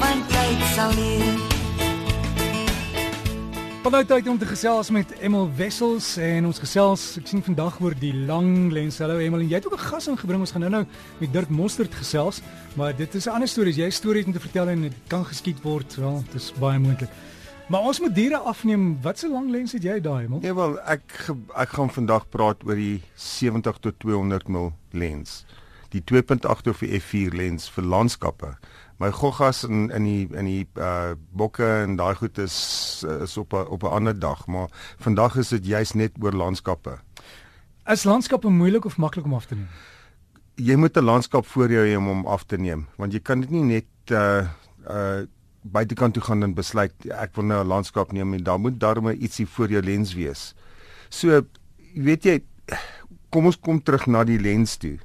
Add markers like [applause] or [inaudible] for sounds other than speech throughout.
van tyd sal leer. Vanuit tyd om te gesels met Emel Wessels en ons gesels ek sien vandag oor die lang lens. Hallo Emel en jy het ook 'n gas ingebring. Ons gaan nou-nou met Dirk Mostert gesels, maar dit is 'n ander storie. Jy het stories om te vertel en dit kan geskied word. Wel, dit is baie moontlik. Maar ons moet diere afneem. Wat se lang lens het jy daai, man? Ja, nee, wel, ek ek gaan vandag praat oor die 70 tot 200 mm lens. Die 2.8 of die f4 lens vir landskappe my goggas in in die in die uh bokke en daai goed is is op a, op 'n ander dag, maar vandag is dit juis net oor landskappe. Is landskappe moeilik of maklik om af te neem? Jy moet 'n landskap voor jou hê om hom af te neem, want jy kan dit nie net uh uh buitekant toe gaan en besluit ek wil nou 'n landskap neem en dan moet daarmee ietsie voor jou lens wees. So weet jy kom ons kom terug na die lens toe.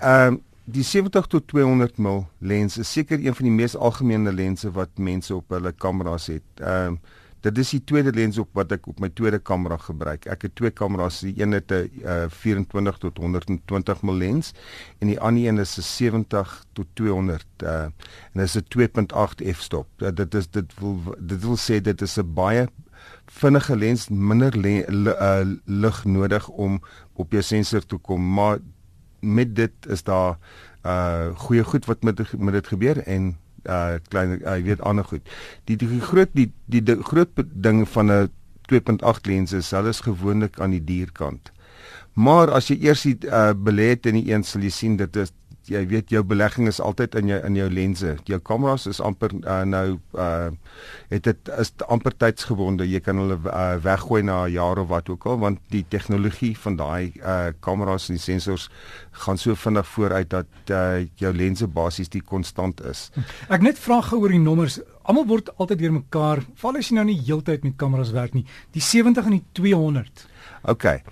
Ehm uh, die 70 tot 200 mm lens is seker een van die mees algemene lense wat mense op hulle kameras het. Ehm um, dit is die tweede lens op wat ek op my tweede kamera gebruik. Ek het twee kameras, die een het 'n uh, 24 tot 120 mm lens en die ander een is 'n 70 tot 200 uh en dit is 'n 2.8 f-stop. Uh, dit is dit wil dit wil sê dit is 'n baie vinnige lens minder le, le, uh, lig nodig om op jou sensor te kom maar met dit is daar uh goeie goed wat met met dit gebeur en uh klein uh, jy weet ander goed. Die die groot die die, die groot ding van 'n 2.8 lens is hulle is gewoonlik aan die dierkant. Maar as jy eers die uh belê het in die een sal jy sien dit is jy weet jou belegging is altyd in jou in jou lense. Jou kameras is amper uh, nou uh het dit is amper tydsgebonde. Jy kan hulle uh, weggooi na 'n jaar of wat ook al want die tegnologie van daai uh kameras en die sensors gaan so vinnig vooruit dat uh jou lense basies die konstant is. Ek net vra gou oor die nommers. Almal word altyd weer mekaar. Val as jy nou nie heeltyd met kameras werk nie. Die 70 en die 200. OK.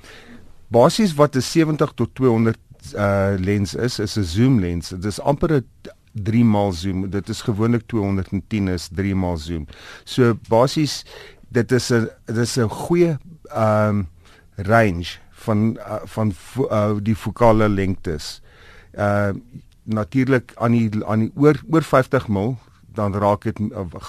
Basies wat 'n 70 tot 200 uh lens is is 'n zoom lens. Dit is amper 'n 3 maal zoom. Dit is gewoonlik 210 is 3 maal zoom. So basies dit is 'n dit is 'n goeie um range van uh, van uh, die fokale lengtes. Uh natuurlik aan die aan die oor oor 50 mm dan raak dit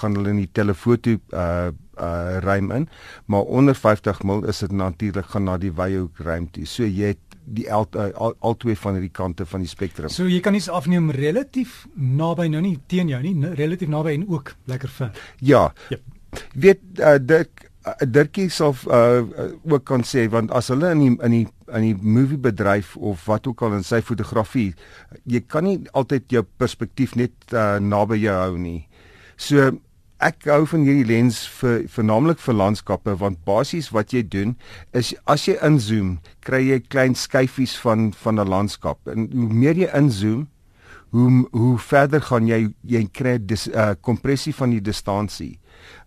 gaan hulle in die telefoto uh uh ruim in maar onder 50 mm is dit natuurlik gaan na die wye hoek ruimte. So jy het die al, uh, al al twee van hierdie kante van die spektrum. So jy kan iets afneem relatief naby nou nie teen jou nie, relatief naby en ook lekker ver. Ja. Yep. Weet uh, Dirk uh, Dirkie sal uh, ook kan sê want as hulle in die in die in die movie bedryf of wat ook al in sy fotografie, jy kan nie altyd jou perspektief net uh, naby jou hou nie. So ek hou van hierdie lens vir vernaamlik vir landskappe want basies wat jy doen is as jy inzoom kry jy klein skyfies van van 'n landskap en hoe meer jy inzoom hoe hoe verder gaan jy jy kry dis uh, kompressie van die distansie.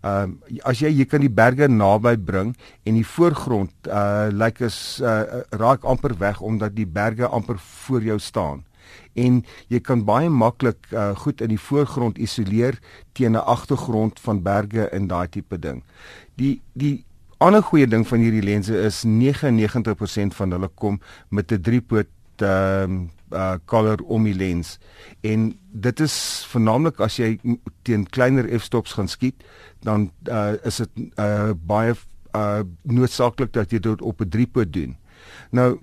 Ehm um, as jy jy kan die berge naby bring en die voorgrond uh lyk like as uh, raak amper weg omdat die berge amper voor jou staan en jy kan baie maklik uh, goed in die voorgrond isoleer teen 'n agtergrond van berge en daai tipe ding. Die die ander goeie ding van hierdie lense is 99% van hulle kom met 'n driepoot ehm um, uh color om die lens en dit is vernaamlik as jy teen kleiner f-stops gaan skiet dan uh is dit uh baie uh noodsaaklik dat jy dit op 'n driepoot doen. Nou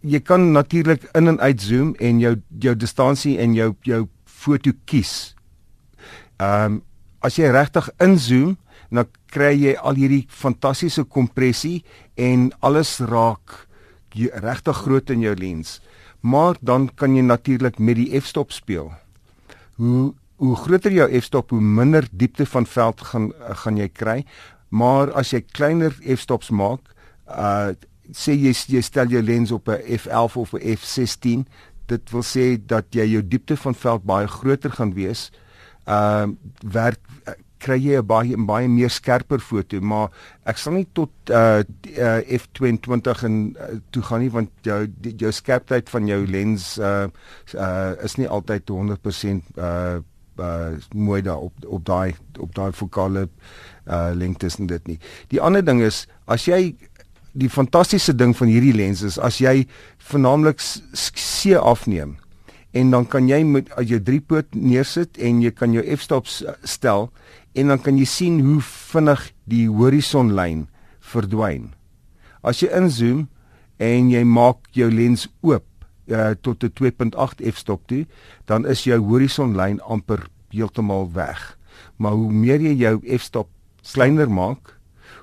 jy kan natuurlik in en uit zoom en jou jou distansie en jou jou foto kies. Ehm um, as jy regtig inzoom, dan kry jy al hierdie fantastiese kompressie en alles raak regtig groot in jou lens. Maar dan kan jy natuurlik met die f-stop speel. Hoe hoe groter jou f-stop, hoe minder diepte van veld gaan gaan jy kry. Maar as jy kleiner f-stops maak, uh sê jy jy stel jou lens op 'n f11 of 'n f16, dit wil sê dat jy jou diepte van veld baie groter gaan wees. Ehm uh, werk kry jy 'n baie baie meer skerper foto, maar ek sal nie tot uh, uh f22 en uh, toe gaan nie want jou die, jou skerpheid van jou lens uh, uh is nie altyd 100% uh uh mooi daar op op daai op daai fokale uh lengtes en dit nie. Die ander ding is as jy die fantastiese ding van hierdie lens is as jy vernaamlik see afneem en dan kan jy met jou driepoot neersit en jy kan jou f-stops stel en dan kan jy sien hoe vinnig die horisonlyn verdwyn. As jy inzoom en jy maak jou lens oop uh, tot 'n 2.8 f-stop toe, dan is jou horisonlyn amper heeltemal weg. Maar hoe meer jy jou f-stop kleiner maak,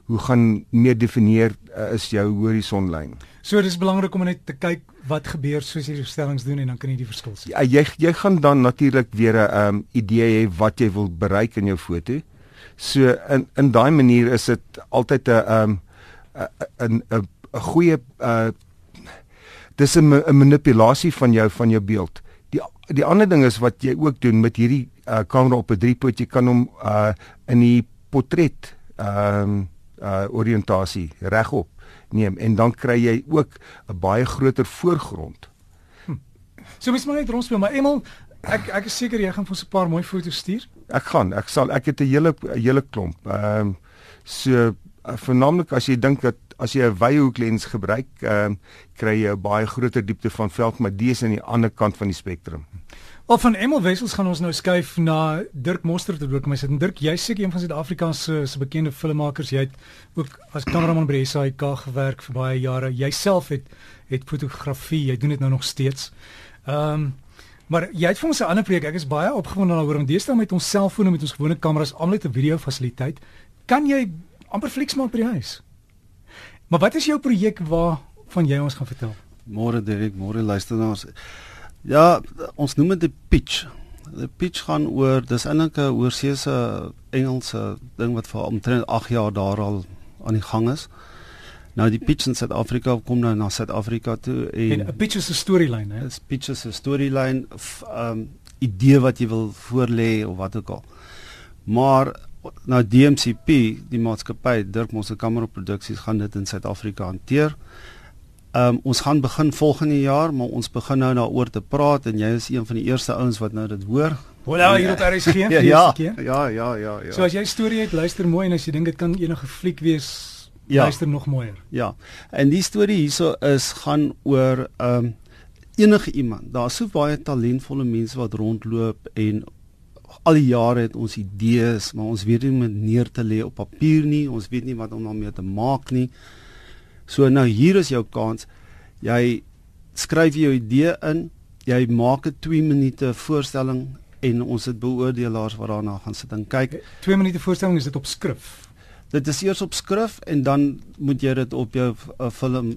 hoe gaan meer definieer uh, is jou horisonlyn. So dis belangrik om net te kyk wat gebeur soos jy stellings doen en dan kan jy die verskil sien. Ja, jy jy gaan dan natuurlik weer 'n um, idee hê wat jy wil bereik in jou foto. So in in daai manier is dit altyd 'n um 'n 'n 'n goeie uh dis 'n 'n manipulasie van jou van jou beeld. Die die ander ding is wat jy ook doen met hierdie uh kamera op 'n driepoot, jy kan hom uh in die portret ehm um, uh oriëntasie regop neem en dan kry jy ook 'n baie groter voorgrond. Hm. So mens moet net rondspeel, maar Emel, ek ek is seker jy gaan vir ons 'n paar mooi foto's stuur. Ek gaan, ek sal ek het 'n hele hele klomp. Ehm um, so uh, veralnik as jy dink dat as jy 'n wyhoek lens gebruik, ehm um, kry jy 'n baie groter diepte van veld, maar dis aan die ander kant van die spektrum. Of van Emel Wessels gaan ons nou skuif na Dirk Mostert te ook. My sê Dirk, jy's seker een van Suid-Afrika se se bekende filmmakers. Jy het ook as kameraman by SAK gewerk vir baie jare. Jouself het het fotografie, jy doen dit nou nog steeds. Ehm um, maar jy het vir ons 'n ander projek. Ek is baie opgewonde daaroor om deesdae met ons selfone met ons gewone kameras almal 'n video fasiliteit. Kan jy amper flieks maak by die huis? Maar wat is jou projek waarvan jy ons gaan vertel? Môre Derek, môre luisteraars. Ja, ons noem dit die pitch. Die pitch gaan oor dis eintlik 'n oorseese Engelse ding wat vir omtrent 8 jaar daar al aan die gang is. Nou die pitch in Suid-Afrika kom nou na Suid-Afrika toe en 'n pitch is 'n storielyn, hè? 'n Pitch is 'n storielyn 'n um, idee wat jy wil voorlê of wat ook al. Maar nou DMCP, die maatskappy Dirk Mosse Kamera Produksies gaan dit in Suid-Afrika hanteer. Ehm um, ons gaan begin volgende jaar, maar ons begin nou daaroor te praat en jy is een van die eerste ouens wat nou dit hoor. Hola hier op RSG ja, [laughs] ja, ja, ja, ja, ja. So as jy storie het, luister mooi en as jy dink dit kan enige fliek wees, ja. luister nog mooier. Ja. En die storie hierso is gaan oor ehm um, enige iemand. Daar's so baie talentvolle mense wat rondloop en al die jare het ons idees, maar ons weet nie hoe om neer te lê op papier nie. Ons weet nie wat om daarmee te maak nie. So nou hier is jou kans. Jy skryf jou idee in, jy maak 'n 2 minute voorstelling en ons het beoordelaars wat daarna gaan sit en kyk. 2 minute voorstelling is dit op skrif. Dit is eers op skrif en dan moet jy dit op jou uh, film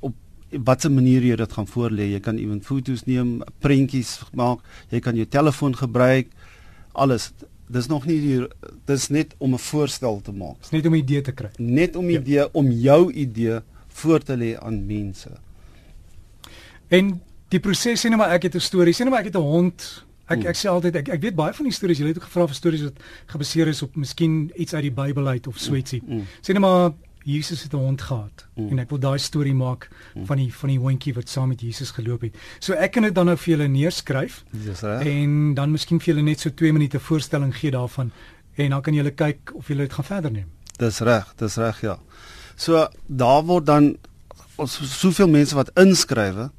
op watse manier jy dit gaan voorlê. Jy kan ewen foto's neem, prentjies maak, jy kan jou telefoon gebruik. Alles dis nog nie die dis net om 'n voorstel te maak. Dis net om 'n idee te kry. Net om 'n ja. idee om jou idee voor te lê aan mense. En die proses sê net maar ek het 'n storie. Sê net maar ek het 'n hond. Ek hmm. ek sê altyd ek ek weet baie van die stories. Jy het ook gevra vir stories wat gebaseer is op miskien iets uit die Bybel uit of so ietsie. Hmm. Sê net maar Jesus het 'n hond gehad mm. en ek wil daai storie maak mm. van die van die hondjie wat saam met Jesus geloop het. So ek kan dit dan nou vir julle neerskryf. Dis reg. En dan miskien vir julle net so 2 minute voorstelling gee daarvan en dan kan julle kyk of julle dit gaan verder neem. Dis reg, dis reg ja. So daar word dan ons soveel mense wat inskrywe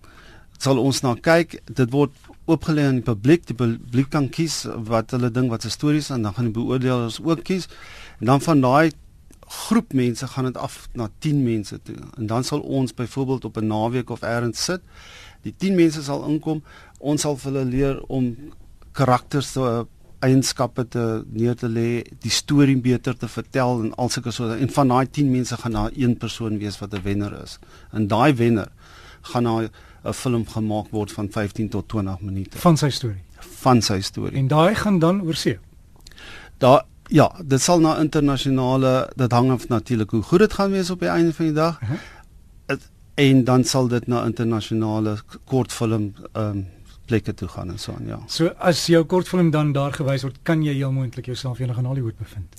sal ons na kyk. Dit word oopgelê aan die publiek. Die publiek kan kies wat hulle ding wat se stories en dan gaan die beoordelaars ook kies. En dan van daai groep mense gaan dit af na 10 mense toe. En dan sal ons byvoorbeeld op 'n naweek of eers sit. Die 10 mense sal inkom. Ons sal vir hulle leer om karakters te eienskappe te neer te lê, die storie beter te vertel en al sulke so en van daai 10 mense gaan daar een persoon wees wat 'n wenner is. En daai wenner gaan na 'n film gemaak word van 15 tot 20 minute van sy storie. Van sy storie. En daai gaan dan oorsee. Daar Ja, dit sal na internasionale dit hang af natuurlik hoe goed dit gaan wees op die einde van die dag. Uh -huh. En dan sal dit na internasionale kortfilm ehm um, plekke toe gaan en so aan, ja. So as jou kortfilm dan daar gewys word, kan jy heel moontlik jouself eendag in Hollywood bevind.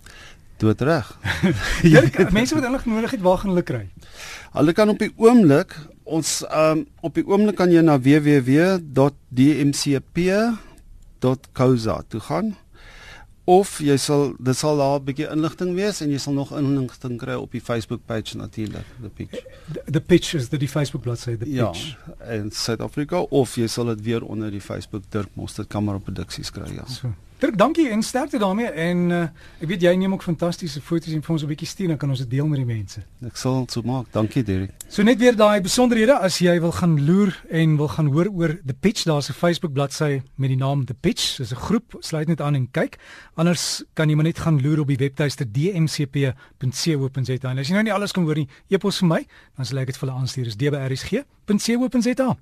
Dood reg. [laughs] ja, mense wat inlig nodig het, waar gaan hulle kry? Hulle kan op die oomblik ons ehm um, op die oomblik kan jy na www.dmcp.co.za toe gaan of jy sal dit sal daar 'n bietjie inligting wees en jy sal nog inligting kry op die Facebook page natuurlik the pitch. The, the pitch is the, the Facebook bladsy the ja, pitch. in Suid-Afrika of jy sal dit weer onder die Facebook Dirk Mostert kamera produksies kry ja. So Dirk, dankie en sterkte daarmee en uh, ek weet jy neem ook fantastiese foto's en vir ons 'n bietjie stuur dan kan ons dit deel met die mense. Ek sal so maak. Dankie Derek. So net weer daai besonderhede as jy wil gaan loer en wil gaan hoor oor The Pitch, daar's 'n Facebook bladsy met die naam The Pitch. Dis 'n groep, sluit net aan en kyk. Anders kan jy maar net gaan loer op die webtuiste dmcp.co.za. En as jy nou nie alles kan hoor nie, e-pos vir my, dan sal ek dit vir hulle aanstuur. Dis dbrsg.co.za.